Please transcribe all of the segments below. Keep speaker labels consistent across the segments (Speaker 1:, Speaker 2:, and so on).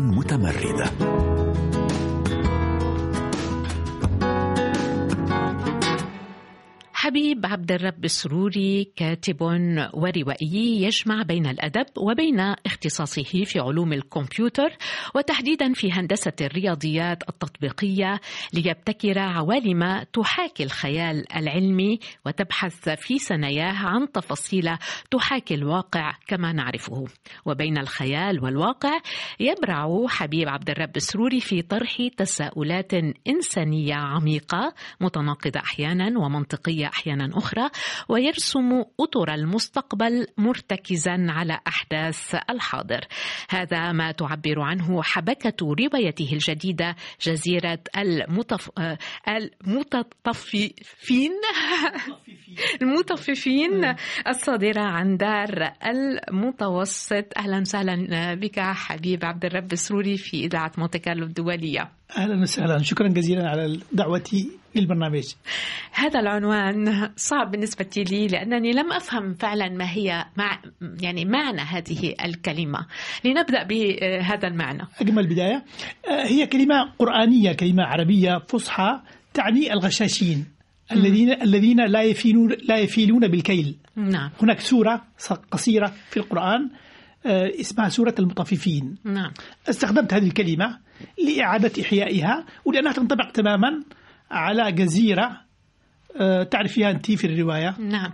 Speaker 1: متمردة.
Speaker 2: حبيب عبد الرب السروري كاتب وروائي يجمع بين الأدب وبين اختصاصه في علوم الكمبيوتر وتحديدا في هندسة الرياضيات التطبيقية ليبتكر عوالم تحاكي الخيال العلمي وتبحث في ثناياه عن تفاصيل تحاكي الواقع كما نعرفه. وبين الخيال والواقع يبرع حبيب عبد الرب السروري في طرح تساؤلات إنسانية عميقة متناقضة أحيانا ومنطقية أحيانا أخرى ويرسم أطر المستقبل مرتكزا على أحداث الحاضر. هذا ما تعبر عنه حبكة روايته الجديدة جزيرة المتف... المتطففين. المطففين الصادرة عن دار المتوسط. أهلا وسهلا بك حبيب عبد الرب السروري في إذاعة مونتي كارلو الدولية.
Speaker 3: أهلا وسهلا. شكرا جزيلا على دعوتي للبرنامج.
Speaker 2: هذا العنوان صعب بالنسبة لي لأنني لم أفهم فعلا ما هي مع يعني معنى هذه الكلمة. لنبدأ بهذا المعنى.
Speaker 3: أجمل بداية. هي كلمة قرآنية كلمة عربية فصحى تعني الغشاشين الذين الذين لا يفيلون لا يفيلون بالكيل.
Speaker 2: نعم.
Speaker 3: هناك سورة قصيرة في القرآن. اسمها سورة المطففين.
Speaker 2: نعم.
Speaker 3: استخدمت هذه الكلمة لإعادة إحيائها ولأنها تنطبق تماما على جزيرة تعرف فيها أنت في الرواية.
Speaker 2: نعم.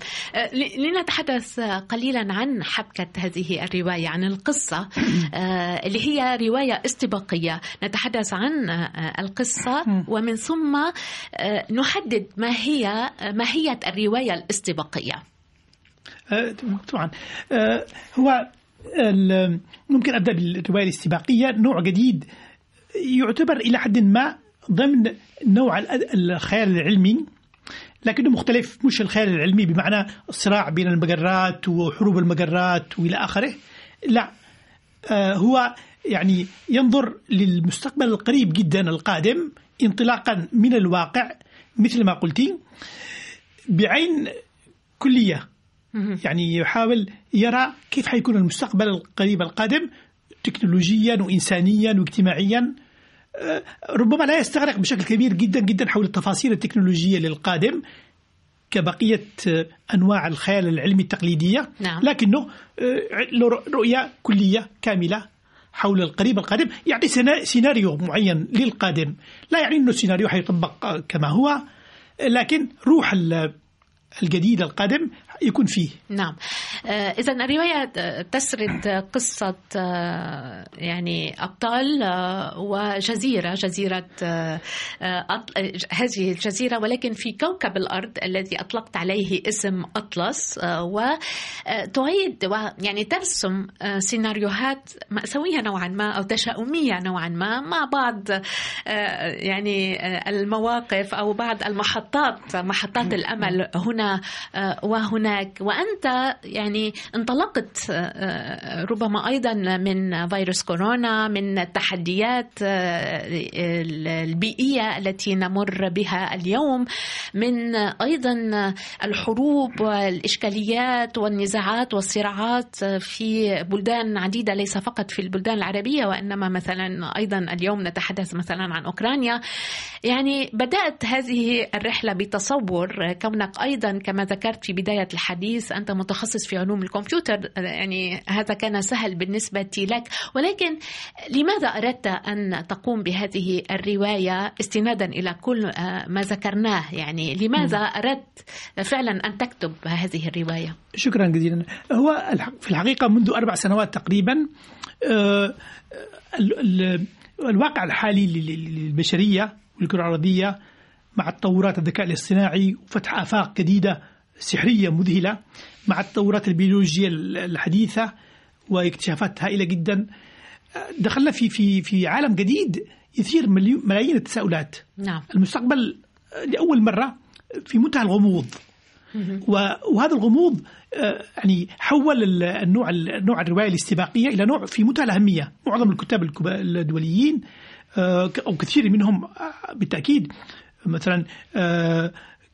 Speaker 2: لنتحدث قليلا عن حبكة هذه الرواية عن القصة اللي هي رواية استباقية. نتحدث عن القصة ومن ثم نحدد ما هي ماهية الرواية الاستباقية.
Speaker 3: طبعا. هو ممكن أبدأ بالرواية الاستباقية نوع جديد يعتبر إلى حد ما ضمن نوع الخيال العلمي لكنه مختلف مش الخيال العلمي بمعنى الصراع بين المجرات وحروب المجرات وإلى آخره. لا آه هو يعني ينظر للمستقبل القريب جدا القادم انطلاقا من الواقع مثل ما قلتي بعين كلية. يعني يحاول يرى كيف حيكون المستقبل القريب القادم تكنولوجيا وانسانيا واجتماعيا. ربما لا يستغرق بشكل كبير جدا جدا حول التفاصيل التكنولوجية للقادم كبقية أنواع الخيال العلمي التقليدية.
Speaker 2: نعم.
Speaker 3: لكنه رؤية كلية كاملة حول القريب القادم. يعني سيناريو معين للقادم. لا يعني أنه السيناريو حيطبق كما هو لكن روح الجديد القادم يكون فيه.
Speaker 2: نعم. إذا الرواية تسرد قصة يعني أبطال وجزيرة جزيرة هذه الجزيرة ولكن في كوكب الأرض الذي أطلقت عليه اسم أطلس وتعيد يعني ترسم سيناريوهات مأساوية نوعا ما أو تشاؤمية نوعا ما مع بعض يعني المواقف أو بعض المحطات محطات الأمل هنا وهناك وأنت يعني انطلقت ربما أيضا من فيروس كورونا من التحديات البيئية التي نمر بها اليوم من أيضا الحروب والإشكاليات والنزاعات والصراعات في بلدان عديدة ليس فقط في البلدان العربية وإنما مثلا أيضا اليوم نتحدث مثلا عن أوكرانيا. يعني بدأت هذه الرحلة بتصور كونك أيضا كما ذكرت في بداية الحديث أنت متخصص في علوم الكمبيوتر يعني هذا كان سهل بالنسبة لك. ولكن لماذا أردت أن تقوم بهذه الرواية استنادا إلى كل ما ذكرناه؟ يعني لماذا أردت فعلا أن تكتب هذه الرواية؟
Speaker 3: شكرا جزيلا. هو في الحقيقة منذ أربع سنوات تقريبا الواقع الحالي للبشرية والكرة الأرضية مع تطورات الذكاء الاصطناعي وفتح آفاق جديدة سحرية مذهلة مع التطورات البيولوجية الحديثة واكتشافات هائلة جدا. دخلنا في في في عالم جديد يثير ملايين التساؤلات.
Speaker 2: نعم.
Speaker 3: المستقبل لأول مرة في منتهى الغموض. وهذا الغموض يعني حول النوع نوع الرواية الاستباقية إلى نوع في منتهى الأهمية، معظم الكتاب الدوليين أو كثير منهم بالتأكيد. مثلا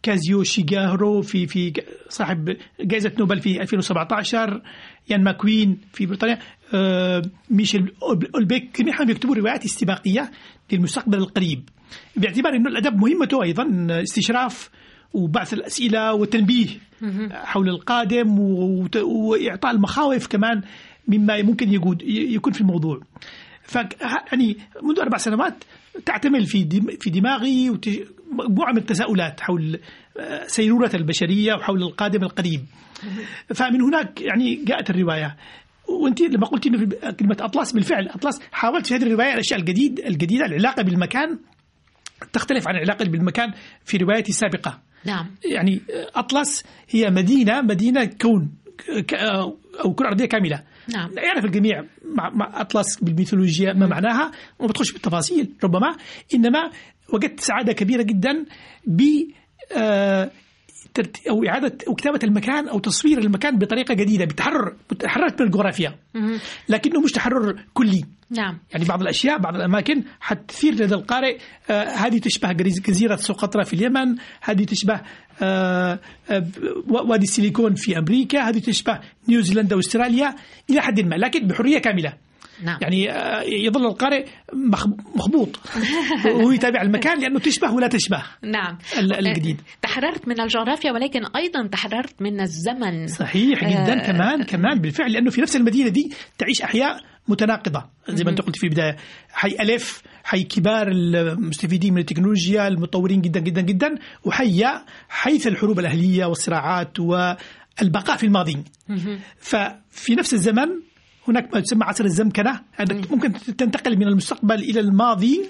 Speaker 3: كازو إيشيغورو في في صاحب جائزة نوبل في 2017 إيان ماكيوان في بريطانيا آه، ميشيل أولبيك جميعهم يكتبوا روايات استباقية للمستقبل القريب. باعتبار أن الأدب مهمته أيضا استشراف وبعث الأسئلة والتنبيه حول القادم وإعطاء المخاوف كمان مما ممكن يكون في الموضوع. ف يعني منذ أربع سنوات تعتمل في في دماغي مجموعة من التساؤلات حول آه، سيرورة البشرية وحول القادم القريب فمن هناك يعني جاءت الرواية. وانت لما قلت إنه كلمة أطلس بالفعل أطلس حاولت في هذه الرواية الأشياء الجديد الجديدة العلاقة بالمكان تختلف عن العلاقة بالمكان في روايتي السابقه
Speaker 2: نعم.
Speaker 3: يعني أطلس هي مدينة مدينة كون أو كره أرضية كاملة.
Speaker 2: نعم.
Speaker 3: يعرف الجميع مع, مع أطلس بالميثولوجيا ما معناها وما بدخلش بالتفاصيل ربما. إنما وجدت سعادة كبيرة جدا ب آه أو إعادة أو كتابة المكان أو تصوير المكان بطريقة جديدة بتحرر تحررت من الجغرافيا لكنه مش تحرر كلي.
Speaker 2: نعم.
Speaker 3: يعني بعض الأشياء بعض الأماكن حتثير لدى القارئ آه هذه تشبه جزيرة سقطرى في اليمن هذه تشبه وادي السيليكون في أمريكا هذه تشبه نيوزيلندا وأستراليا إلى حد ما لكن بحرية كاملة.
Speaker 2: نعم.
Speaker 3: يعني آه، يظل القارئ مخبوط. وهو يتابع المكان لأنه تشبه ولا تشبه.
Speaker 2: نعم.
Speaker 3: الجديد.
Speaker 2: تحررت من الجغرافيا ولكن أيضا تحررت من الزمن.
Speaker 3: صحيح جدا. آه كمان كمان بالفعل لأنه في نفس المدينة دي تعيش أحياء متناقضة. زي ما أنت قلت في البداية حي ألف حي كبار المستفيدين من التكنولوجيا المتطورين جدا جدا جدا وحي حيث الحروب الأهلية والصراعات والبقاء في الماضي. ففي نفس الزمن هناك ما يسمى عصر الزمكنة. ممكن تنتقل من المستقبل إلى الماضي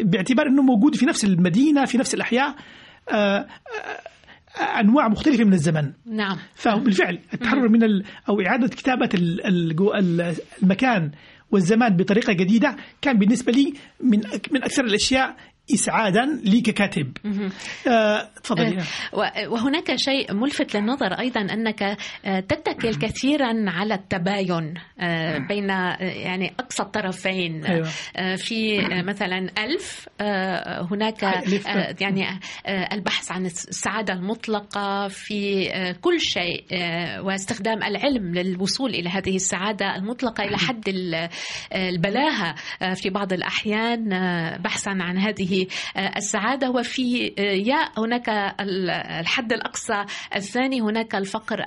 Speaker 3: باعتبار أنه موجود في نفس المدينة في نفس الأحياء آه، آه، أنواع مختلفة من الزمن.
Speaker 2: نعم.
Speaker 3: فهو بالفعل التحرر من ال أو إعادة كتابة المكان والزمان بطريقة جديدة كان بالنسبة لي من من أكثر الأشياء إسعادا لي ككاتب
Speaker 2: آه، تفضلي. آه وهناك شيء ملفت للنظر أيضا أنك آه، تتكل كثيرا على التباين بين يعني أقصى الطرفين. أيوة. في مثلا ألف هناك يعني البحث عن السعادة المطلقة في كل شيء واستخدام العلم للوصول إلى هذه السعادة المطلقة إلى حد البلاهة في بعض الأحيان بحثا عن هذه السعادة. وفي ياء هناك الحد الأقصى الثاني هناك الفقر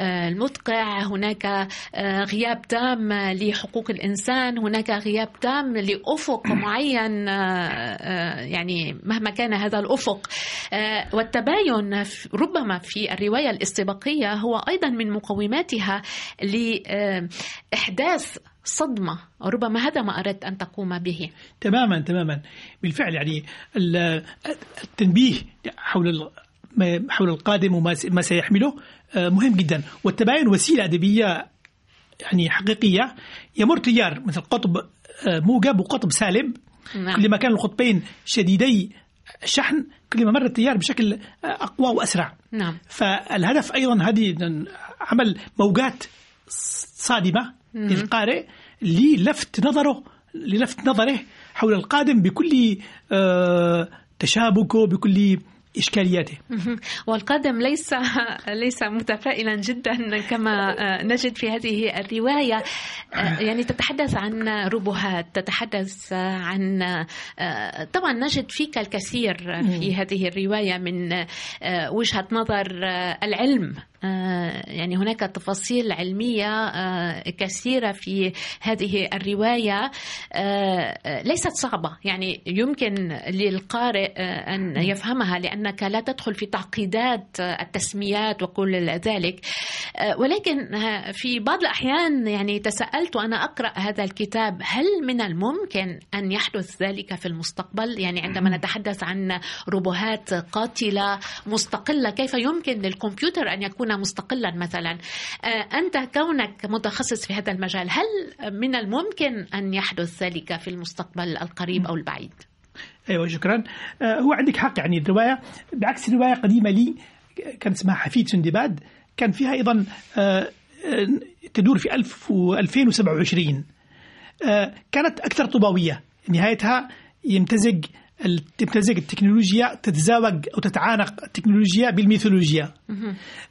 Speaker 2: المدقع هناك غياب تام لحقوق الإنسان هناك غياب تام لأفق معين يعني مهما كان هذا الأفق. والتباين ربما في الرواية الاستباقية هو أيضا من مقوماتها لإحداث صدمة ربما هذا ما أردت أن تقوم به.
Speaker 3: تماما تماما. بالفعل يعني التنبيه حول حول القادم وما سيحمله آه، مهم جدا. والتباين وسيلة أدبية يعني حقيقية يمر تيار مثل قطب آه، موجب وقطب سالب نعم. كل ما كان القطبين شديدي الشحن كل ما مر التيار بشكل أقوى وأسرع.
Speaker 2: نعم.
Speaker 3: فالهدف أيضا هذه عمل موجات صادمة للقارئ. للفت نظره للفت نظره حول القادم بكل آه، تشابكه بكل إشكالياته.
Speaker 2: والقادم ليس ليس متفائلا جدا كما آه، نجد في هذه الرواية. آه، يعني تتحدث عن ربهات تتحدث عن طبعا نجد فيك الكثير في هذه الرواية من وجهة نظر العلم. يعني هناك تفاصيل علمية آه، كثيرة في هذه الرواية. آه، ليست صعبة. يعني يمكن للقارئ أن يفهمها لأنك لا تدخل في تعقيدات التسميات وكل ذلك. ولكن في بعض الأحيان يعني تساءلت وأنا أقرأ هذا الكتاب هل من الممكن أن يحدث ذلك في المستقبل؟ يعني عندما نتحدث عن ربهات قاتلة مستقلة كيف يمكن للكمبيوتر أن يكون يكون مستقلا مثلا. آه، أنت كونك متخصص في هذا المجال هل من الممكن أن يحدث ذلك في المستقبل القريب أو البعيد؟
Speaker 3: أيوه شكرا. آه، هو عندك حق يعني الرواية بعكس رواية قديمة لي كان اسمها حفيد سندباد كان فيها أيضا آه، تدور في 2027 كانت أكثر طوباويه نهايتها يمتزج تمتزج التكنولوجيا تتزاوج أو تتعانق التكنولوجيا بالميثولوجيا.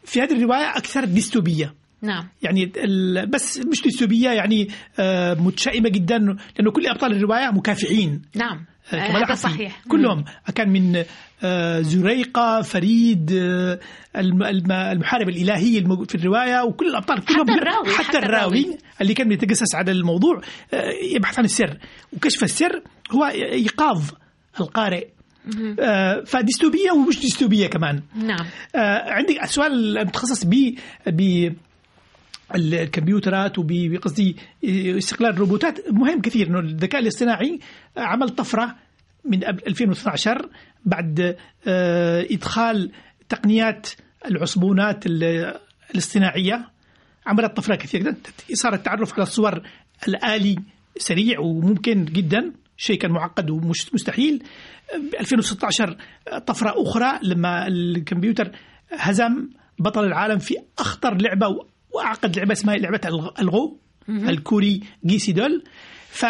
Speaker 3: في هذه الرواية أكثر ديستوبية.
Speaker 2: نعم.
Speaker 3: يعني بس مش ديستوبية يعني آه، متشائمة جدا لأنه كل أبطال الرواية مكافحين.
Speaker 2: نعم.
Speaker 3: آه،
Speaker 2: آه، هذا صحيح.
Speaker 3: كلهم. كان من زريقة فريد المحارب الإلهي في الرواية وكل الأبطال كلهم
Speaker 2: حتى الراوي
Speaker 3: حتى, حتى الراوي, الراوي اللي كان يتجسس على الموضوع يبحث عن السر. وكشف السر هو إيقاظ القارئ. آه فديستوبية ومش ديستوبية كمان.
Speaker 2: نعم.
Speaker 3: آه عندي سؤال متخصص ب ب الكمبيوترات وبقصدي استقلال الروبوتات. مهم كثير إنه الذكاء الاصطناعي عمل طفرة من 2012 بعد آه إدخال تقنيات العصبونات الاصطناعية. عملت طفرة كثير جدا. صار التعرف على الصور الآلي سريع وممكن جدا. شيء كان معقد ومش مستحيل. 2016 طفرة أخرى لما الكمبيوتر هزم بطل العالم في أخطر لعبة وأعقد لعبة اسمها لعبة الغو الكوري جيسي دول. ف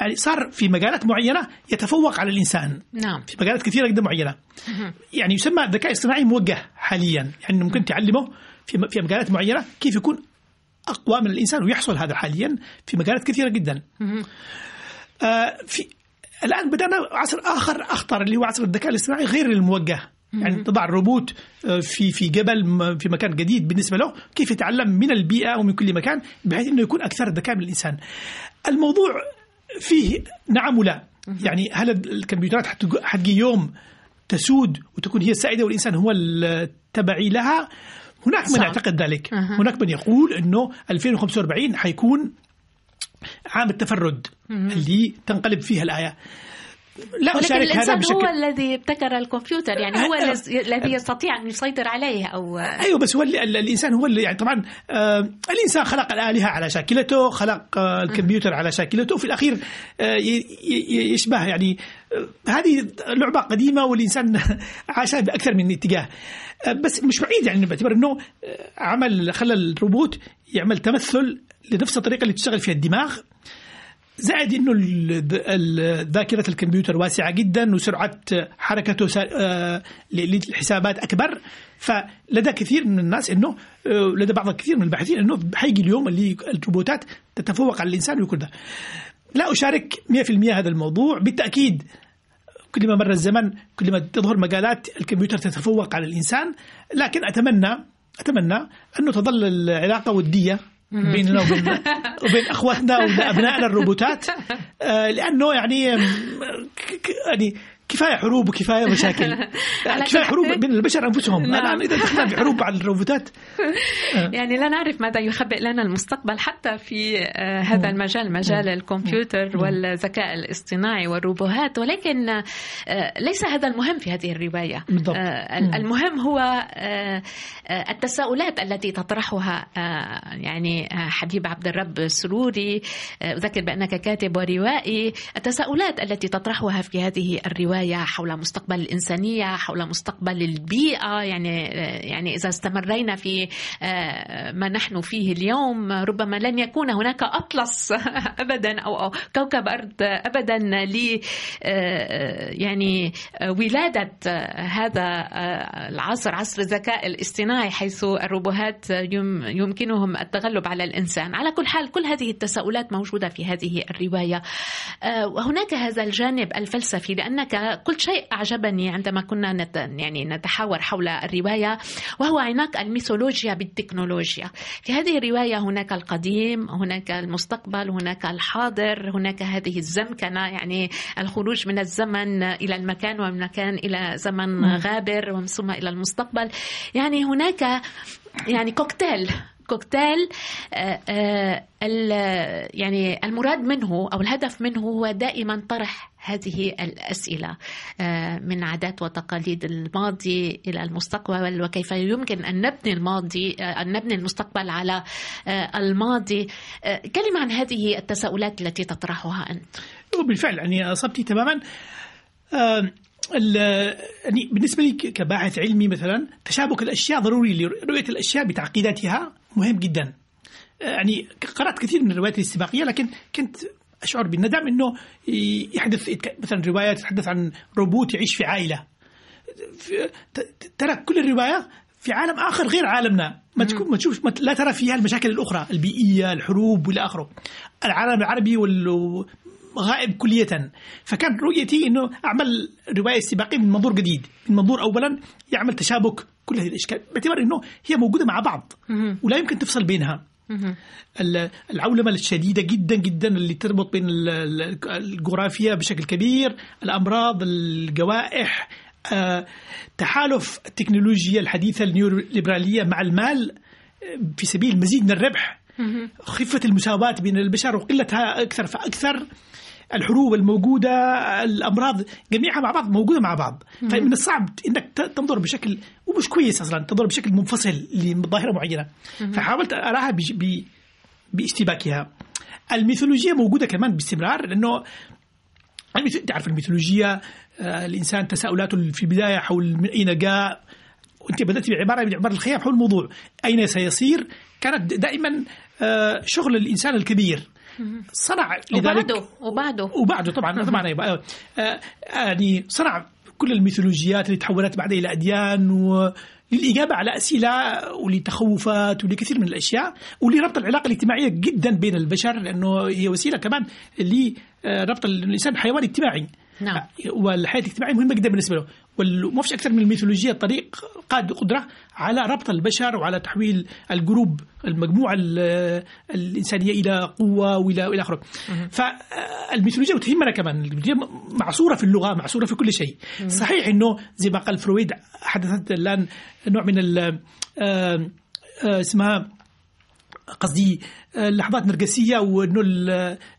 Speaker 3: يعني صار في مجالات معينة يتفوق على الإنسان.
Speaker 2: نعم.
Speaker 3: في مجالات كثيرة جدا معينة. يعني يسمى الذكاء الاصطناعي موجه حاليا. يعني ممكن تعلمه في في مجالات معينة كيف يكون أقوى من الإنسان ويحصل هذا حاليا في مجالات كثيرة جدا. في الآن بدأنا عصر آخر أخطر اللي هو عصر الذكاء الاصطناعي غير الموجه. يعني تضع الروبوت في في جبل في مكان جديد بالنسبة له كيف يتعلم من البيئة ومن كل مكان بحيث إنه يكون أكثر ذكاء من الإنسان. الموضوع فيه نعم ولا. يعني هل الكمبيوترات حتجي يوم تسود وتكون هي السائدة والإنسان هو التبعي لها؟ هناك من يعتقد ذلك. هناك من يقول إنه 2045 حيكون عام التفرد اللي تنقلب فيها الآية.
Speaker 2: لا ولكن أشارك الإنسان هذا بشكل... هو الذي ابتكر الكمبيوتر يعني هو أه الذي يستطيع أن يسيطر عليه أو
Speaker 3: أيوه بس هو اللي الإنسان هو اللي يعني طبعا آه الإنسان خلق الآلهة على شاكلته خلق آه الكمبيوتر على شاكلته وفي الأخير آه يشبه يعني آه هذه لعبة قديمة والإنسان عاشها بأكثر من اتجاه. آه بس مش بعيد يعني باعتبار أنه عمل خلى الروبوت يعمل تمثل لنفس الطريقة اللي تشتغل فيها الدماغ. زائد إنه ذاكرة الكمبيوتر واسعة جدا وسرعة حركته للحسابات أكبر. فلدى كثير من الناس إنه لدى بعض الكثير من الباحثين إنه حيجي اليوم اللي الروبوتات تتفوق على الإنسان ويكون ده. لا أشارك 100% هذا الموضوع. بالتأكيد كل ما مر الزمن كل ما تظهر مجالات الكمبيوتر تتفوق على الإنسان. لكن أتمنى أتمنى أنه تظل العلاقة ودية بيننا وبين وبين أخواتنا وابنائنا الروبوتات. آه، لأنه يعني يعني كفاية حروب وكفاية مشاكل. كفاية حروب بين البشر أنفسهم. نعم. الان إذا دخلنا في حروب على الروبوتات.
Speaker 2: يعني لا نعرف ماذا يخبئ لنا المستقبل حتى في آه، هذا المجال مجال الكمبيوتر والذكاء الاصطناعي والروبوهات. ولكن آه، ليس هذا المهم في هذه الرواية.
Speaker 3: بالضبط.
Speaker 2: المهم هو التساؤلات التي تطرحها يعني حبيب عبد الرب السروري أذكر بأنك كاتب وروائي التساؤلات التي تطرحها في هذه الرواية روايه حول مستقبل الإنسانية حول مستقبل البيئة. يعني يعني إذا استمرينا في آه، ما نحن فيه اليوم ربما لن يكون هناك أطلس ابدا أو كوكب أرض ابدا ل آه، يعني ولادة هذا العصر عصر الذكاء الاصطناعي حيث الروبوهات يمكنهم التغلب على الإنسان. على كل حال كل هذه التساؤلات موجودة في هذه الرواية. آه، وهناك هذا الجانب الفلسفي لأنك كل شيء أعجبني عندما كنا نت يعني نتحاور حول الرواية وهو عناق الميثولوجيا بالتكنولوجيا. في هذه الرواية هناك القديم هناك المستقبل هناك الحاضر هناك هذه الزمكنة يعني الخروج من الزمن إلى المكان ومن المكان إلى زمن غابر ومن ثم إلى المستقبل. يعني هناك يعني كوكتيل كوكتيل آه، آه، يعني المراد منه أو الهدف منه هو دائما طرح هذه الأسئلة آه، من عادات وتقاليد الماضي إلى المستقبل وكيف يمكن أن نبني الماضي أن نبني المستقبل على الماضي. كلمة عن هذه التساؤلات التي تطرحها أنت.
Speaker 3: بالفعل يعني أصبتي تماما. يعني بالنسبة لي كباحث علمي مثلا تشابك الأشياء ضروري لرؤية الأشياء بتعقيداتها. مهم جدا. يعني قرأت كثير من الروايات الاستباقيه لكن كنت أشعر بالندم إنه يحدث مثلا رواية تتحدث عن روبوت يعيش في عائلة. ترى كل الرواية في عالم آخر غير عالمنا. ما تكون ما تشوف ما لا ترى فيها المشاكل الأخرى البيئية الحروب وإلى آخره. العالم العربي وال غائب كلية. فكان رؤيتي أنه أعمل رواية استباقية من منظور جديد. من منظور أولا يعمل تشابك كل هذه الإشكال باعتبار أنه هي موجودة مع بعض ولا يمكن تفصل بينها. العولمة الشديدة جدا جدا اللي تربط بين الجغرافيا بشكل كبير الأمراض الجوائح آه، تحالف التكنولوجيا الحديثة النيوليبرالية مع المال آه، في سبيل مزيد من الربح خفة المساواة بين البشر وقلتها أكثر فأكثر. الحروب الموجودة الأمراض جميعها مع بعض موجودة مع بعض. فمن الصعب أنك تنظر بشكل ومش كويس أصلا تنظر بشكل منفصل لظاهرة معينة. فحاولت أراها باشتباكها. الميثولوجيا موجودة كمان باستمرار لأنه تعرف الميثولوجيا آه، الإنسان تساؤلاته في البداية حول من أين جاء. وانت بدأت بعبارة من عبارة الخيام حول الموضوع. أين سيصير؟ كانت دائما آه، شغل الإنسان الكبير. صنع
Speaker 2: لذلك وبعده وبعده.
Speaker 3: وبعده طبعا طبعا آه، آه، يعني صنع كل الميثولوجيات اللي تحولت بعد إلى أديان و للإجابة على أسئلة ولتخوفات ولكثير من الأشياء ولربط العلاقة الاجتماعية جدا بين البشر لأنه هي وسيلة كمان لربط الإنسان بحيوان اجتماعي. نعم. والحياة الاجتماعية مهمة جدا بالنسبة له. وما فيش أكثر من الميثولوجيا طريق قاد قدره على ربط البشر وعلى تحويل ال group المجموعة الإنسانية إلى قوة والى إلى اخره فالميثولوجيا تهمنا كمان. الميثولوجيا معصورة في اللغة معصورة في كل شيء. صحيح إنه زي ما قال فرويد حدثت الآن نوع من آه، اسمها قصدي لحظات نرجسية وإنه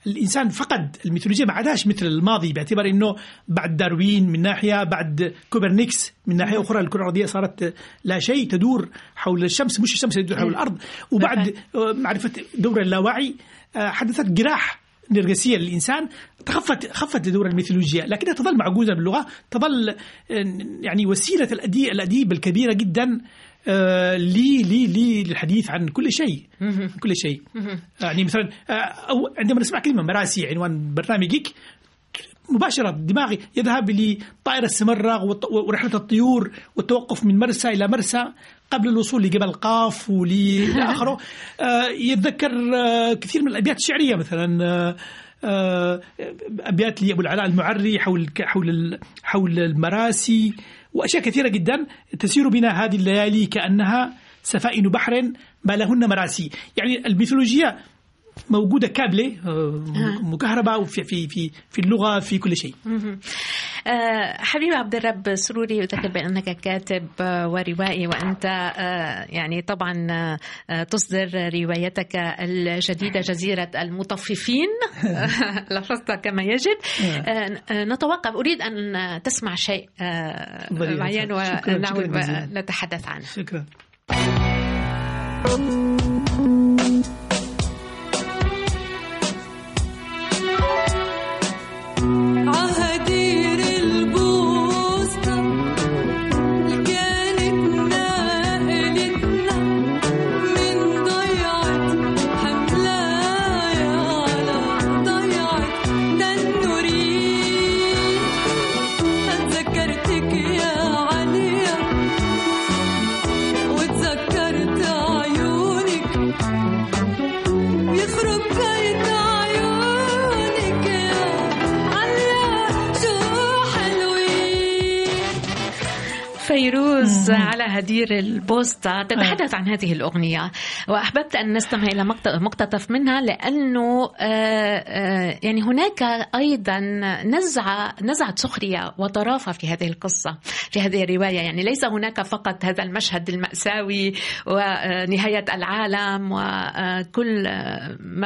Speaker 3: الإنسان فقد الميثولوجيا ما عادش مثل الماضي باعتبار إنه بعد داروين من ناحية بعد كوبرنيكس من ناحية أخرى الكرة الأرضية صارت لا شيء تدور حول الشمس مش الشمس تدور حول الأرض. وبعد معرفة دور اللاواعي آه، حدثت جراح نرجسية للإنسان تخفت خفت دور الميثولوجيا لكنها تظل معجوزة باللغة تظل آه، يعني وسيلة الأديب الكبيرة جدا آه، لي لي لي للحديث عن كل شيء. كل شيء. يعني مثلا آه، أو عندما نسمع كلمة مراسي عنوان برنامجك مباشرة دماغي يذهب لطائرة السمرة ورحلة الطيور والتوقف من مرسى إلى مرسى. قبل الوصول لجبل قاف ولآخره آخره آه، يتذكر كثير من الأبيات الشعرية مثلا أبيات لأبو العلاء المعري حول حول حول المراسي وأشياء كثيرة جدا تسير بنا هذه الليالي كأنها سفائن بحر ما لهن مراسي. يعني الميثولوجيا موجودة كابلة آه، مكهرباء في في في في اللغة في كل شيء.
Speaker 2: آه، حبيبي عبد الرب سروري اذكر بأنك كاتب آه، وروائي وأنت يعني طبعا تصدر روايتك الجديدة جزيرة المطففين. لفظتها كما يجب. نتوقف. أريد أن تسمع شيء معين ونعود نتحدث عنه.
Speaker 3: شكرا.
Speaker 2: على هدير البوسطة تتحدث عن هذه الأغنية. وأحببت أن نستمع إلى مقتطف منها لأنه آه، آه، يعني هناك أيضا نزعة نزعة سخرية وطرافة في هذه القصة في هذه الرواية. يعني ليس هناك فقط هذا المشهد المأساوي ونهاية العالم وكل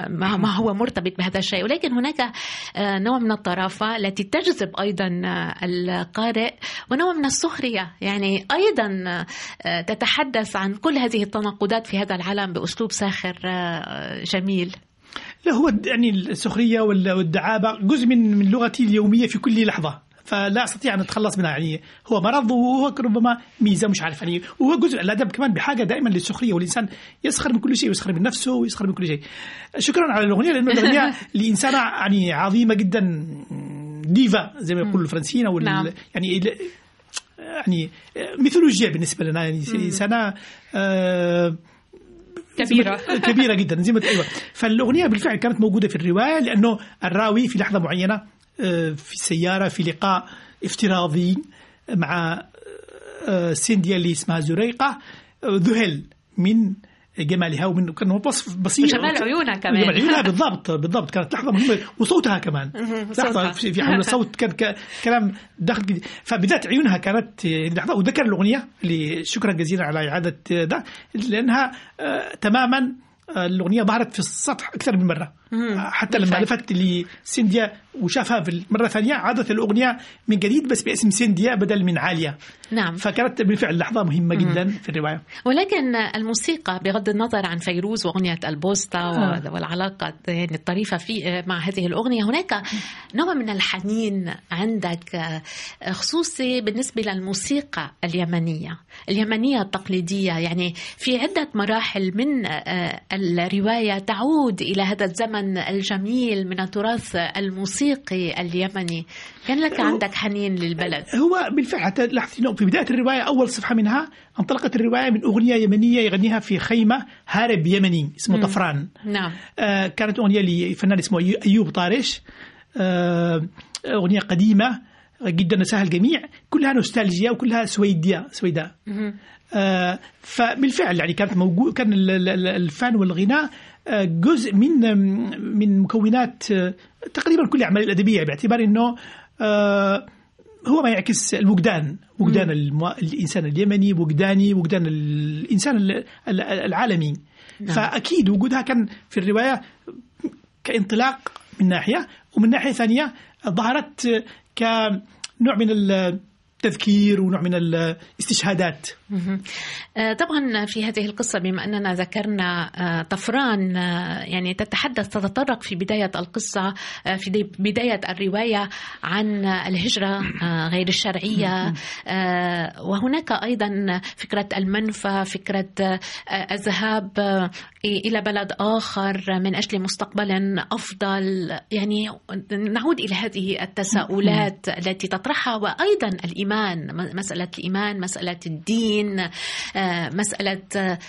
Speaker 2: ما هو مرتبط بهذا الشيء ولكن هناك نوع من الطرافة التي تجذب أيضا القارئ ونوع من السخرية. يعني أيضا تتحدث عن كل هذه التناقضات في هذا العالم. بأسلوب ساخر جميل.
Speaker 3: لا هو يعني السخرية والدعابة جزء من من لغتي اليومية في كل لحظة. فلا أستطيع أن أتخلص منها. يعني هو مرض وهو ربما ميزة مش عارف. يعني وهو جزء الأدب كمان بحاجة دائما للسخرية والإنسان يسخر من كل شيء ويسخر من نفسه ويسخر من كل شيء. شكرا على الأغنية لأنه الأغنية لإنسانة يعني عظيمة جدا. ديفا زي ما يقولوا الفرنسيين أو
Speaker 2: نعم.
Speaker 3: يعني يعني ميثولوجيا بالنسبة لنا. يعني إنسانة آه
Speaker 2: كبيرة.
Speaker 3: كبيرة جدا زي ما أيوه. فالأغنية بالفعل كانت موجودة في الرواية لأنه الراوي في لحظة معينة آه، في السيارة في لقاء افتراضي مع آه، سينديا اللي اسمها زريقة آه، ذهل من جمالها ومن كان وصف بسيط
Speaker 2: وجمال عيونها كمان.
Speaker 3: جمال عيونها بالضبط بالضبط. كانت لحظة مهمة. وصوتها كمان. لحظة في في حول الصوت كان كلام داخل جديد. فبذات عيونها كانت لحظة. وذكر الأغنية اللي شكرا جزيلا على إعادة ده لأنها آه، تماما آه، الأغنية ظهرت في السطح أكثر من مرة. حتى لما. لفت لسينديا وشافها في المره الثانية عادت الأغنية من جديد بس باسم سينديا بدل من عالية.
Speaker 2: نعم.
Speaker 3: فكانت بالفعل لحظة مهمة جدا في الرواية.
Speaker 2: ولكن الموسيقى بغض النظر عن فيروز وأغنية البوستا
Speaker 3: آه.
Speaker 2: والعلاقة يعني الطريفة في مع هذه الأغنية هناك نوع من الحنين عندك خصوصي بالنسبة للموسيقى اليمنية. اليمنية التقليدية يعني في عدة مراحل من الرواية تعود إلى هذا الزمن الجميل من التراث الموسيقي اليمني. كان لك عندك حنين للبلد.
Speaker 3: هو بالفعل حتى لاحظت في بداية الرواية أول صفحة منها انطلقت الرواية من أغنية يمنية يغنيها في خيمة هارب يمني اسمه
Speaker 2: مم.
Speaker 3: طفران.
Speaker 2: نعم.
Speaker 3: آه كانت أغنية لفنان اسمه أيو- أيوب طارش. آه أغنية قديمة جدا نساها الجميع. كلها نوستالجيا وكلها سويدية سويداء. فبالفعل يعني كانت موجود كان ال- ال- ال- الفن والغناء آه، جزء من من مكونات آه، تقريبا كل الاعمال الأدبية باعتبار إنه آه، هو ما يعكس الوجدان وجدان المو... الإنسان اليمني وجداني وجدان الإنسان ال- ال- العالمي
Speaker 2: نعم.
Speaker 3: فأكيد وجودها كان في الرواية كإنطلاق من ناحية ومن ناحية ثانية ظهرت كنوع من التذكير ونوع من الاستشهادات.
Speaker 2: آه، طبعا في هذه القصة بما أننا ذكرنا آه، طفران آه، يعني تتحدث تتطرق في بداية القصة في بداية الرواية عن الهجرة غير الشرعية. وهناك أيضا فكرة المنفى فكرة الذهاب إلى بلد آخر من أجل مستقبل أفضل. يعني نعود إلى هذه التساؤلات التي تطرحها وأيضا الإيمان مسألة الإيمان مسألة الدين آه، مسألة آه،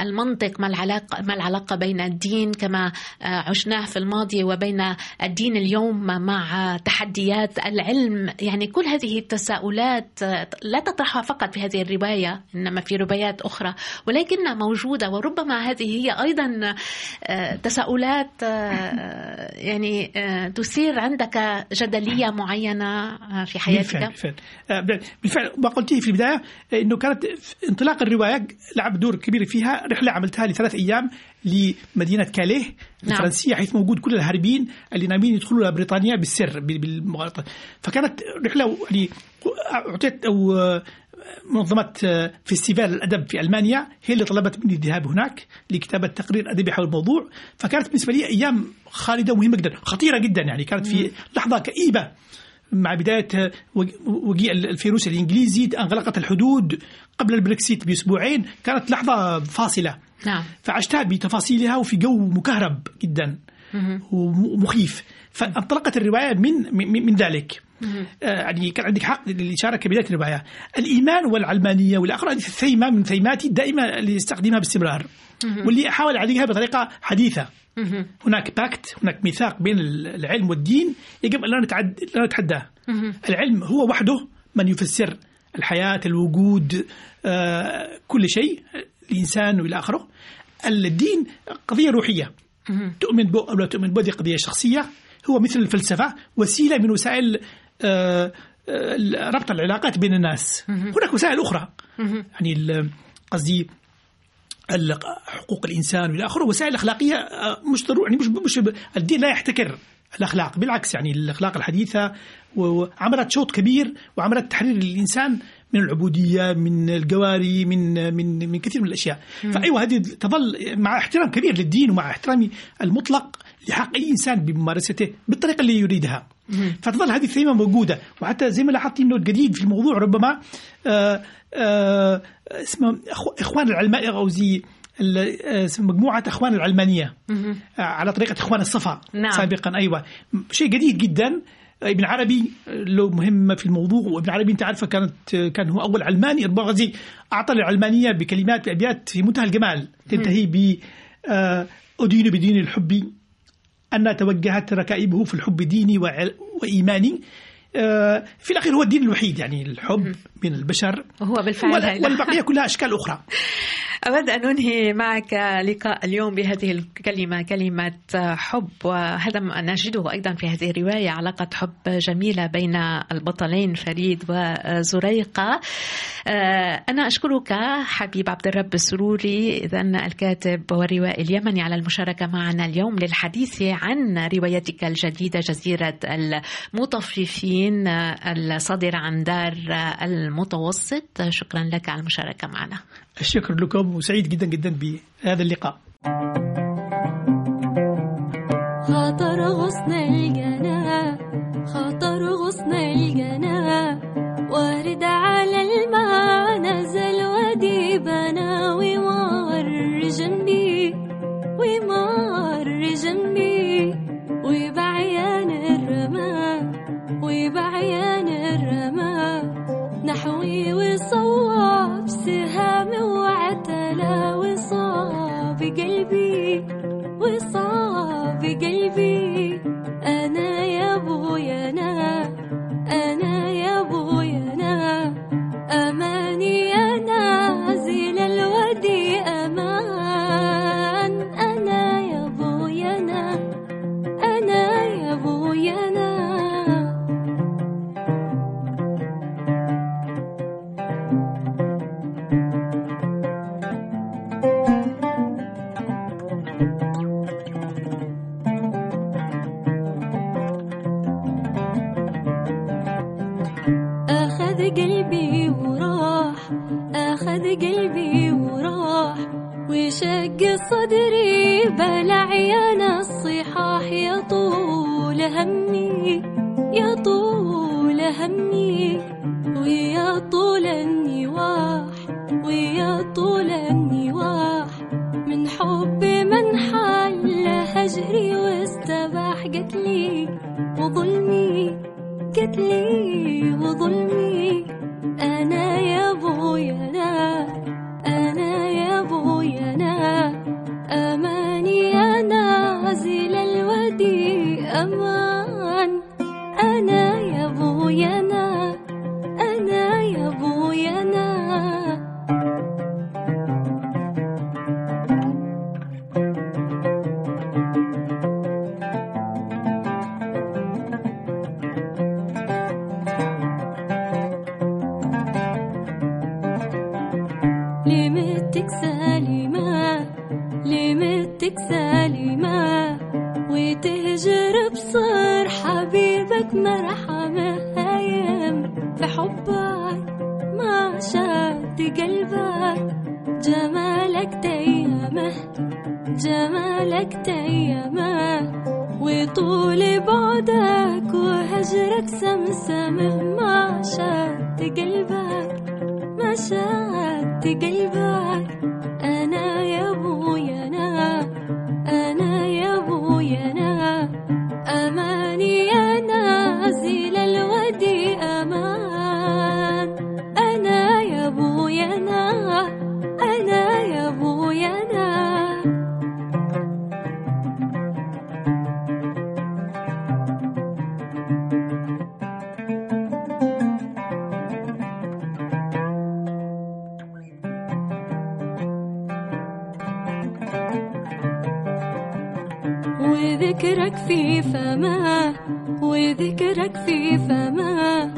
Speaker 2: المنطق ما العلاقة ما العلاقة بين الدين كما آه، عشناه في الماضي وبين الدين اليوم مع تحديات العلم. يعني كل هذه التساؤلات لا تطرحها فقط في هذه الرواية إنما في روايات أخرى ولكنها موجودة وربما هذه هي أيضا آه، تساؤلات آه، يعني آه، تثير عندك جدلية معينة في حياتك؟
Speaker 3: بالفعل بالفعل. بالفعل. ما قلتيه في البداية آه، إنه كانت انطلاق الرواية لعب دور كبير فيها. رحلة عملتها لثلاث أيام لمدينة كاليه
Speaker 2: نعم.
Speaker 3: الفرنسية حيث موجود كل الهاربين اللي ناويين يدخلوا بريطانيا بالسر بال- بالمغالطة. فكانت رحلة يعني أعطيت أو آه، منظمة آه، festival الأدب في ألمانيا هي اللي طلبت مني الذهاب هناك لكتابة تقرير أدبي حول الموضوع. فكانت بالنسبة لي أيام خالدة ومهمة جدا خطيرة جدا يعني. كانت في لحظة كئيبة مع بداية آه، وج- وجيء الفيروس الإنجليزي أغلقت الحدود قبل البريكسيت بأسبوعين. كانت لحظة فاصلة.
Speaker 2: نعم.
Speaker 3: فعشتها بتفاصيلها وفي جو مكهرب جدا. ومخيف. فانطلقت الرواية من من, من ذلك. يعني كان عندك حق للإشارة كبداية الرواية. الإيمان والعلمانية والأخرى هذه ثيمة من ثيماتي دائما اللي استخدمها باستمرار واللي أحاول أعالجها بطريقة حديثة. هناك باكت هناك ميثاق بين العلم والدين يجب أن لا نتعد لا نتحداه. العلم هو وحده من يفسر الحياة الوجود آه، كل شيء الإنسان وإلى آخره. الدين قضية روحية. تؤمن به أو لا تؤمن به هذه قضية شخصية. هو مثل الفلسفة وسيلة من وسائل آه، آه، ربط العلاقات بين الناس. هناك وسائل أخرى. يعني قصدي حقوق الإنسان وإلى آخره وسائل أخلاقية آه، مش ضروري يعني مش مش الدين لا يحتكر الأخلاق بالعكس يعني الأخلاق الحديثة وعملت شوط كبير وعملت تحرير الانسان من العبودية من الجواري من من من كثير من الأشياء. فأيوة هذه تظل مع احترام كبير للدين ومع احترامي المطلق لحق أي إنسان بممارسته بالطريقة اللي يريدها.
Speaker 1: فتظل هذه الثيمة موجودة. وحتى زي ما لاحظت إنه الجديد في الموضوع ربما آه، آه، اسمه إخوان العلماء أو زي مجموعة أخوان العلمانية. على طريقة إخوان الصفا نعم. سابقا أيوة. شيء جديد جدا. ابن عربي له مهمة في الموضوع وابن عربي أنت عارفة كانت كان هو أول علماني البغزي أعطى العلمانية بكلمات بأبيات في منتهى الجمال. تنتهي ب أدين بدين الحب أن توجهت ركائبه في الحب ديني وإيماني. في الأخير هو الدين الوحيد يعني الحب من البشر.
Speaker 2: هو بالفعل
Speaker 1: والبقية كلها أشكال أخرى.
Speaker 2: أود أن أنهي معك لقاء اليوم بهذه الكلمة كلمة حب. وهذا ما نجده أيضا في هذه الرواية علاقة حب جميلة بين البطلين فريد وزريقة. أنا أشكرك حبيب عبد الرب السروري إذا الكاتب والروائي اليمني على المشاركة معنا اليوم للحديث عن روايتك الجديدة جزيرة المطففين الصادرة عن دار المتوسط. شكرا لك على المشاركة معنا.
Speaker 1: الشكر لكم وسعيد جدا جدا بهذا اللقاء. خاطر غصن الجنة خاطر غصن الجنة. همي يا طول همي ويا طول النواح ويا طول النواح من حب من حل هجري واستباح قتلي وظلمي قتلي وظلمي. سالمة وتهجر بصر حبيبك مرحمة. هايم في حبك ما شاد قلبك. جمالك تيمة جمالك تيمة. وطول بعدك وهجرك سمسمة. ما شاد قلبك ما شاد قلبك. وذكرك في فما وذكرك في فما.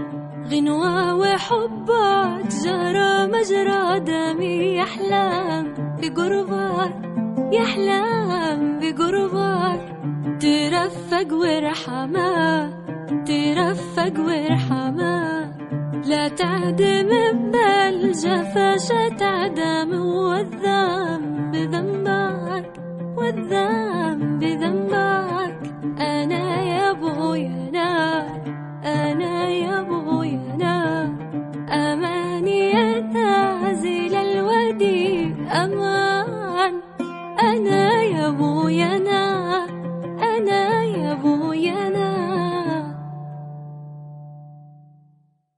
Speaker 1: غنوة وحبك جرى مجرى دمي يحلم بقربك يحلم بقربك. ترفق ورحمة ترفق ورحمة. لا تعدم بالجفا تعدم والذنب ذنبك. والذنب ذنبك أنا يا بويا نار أنا بويا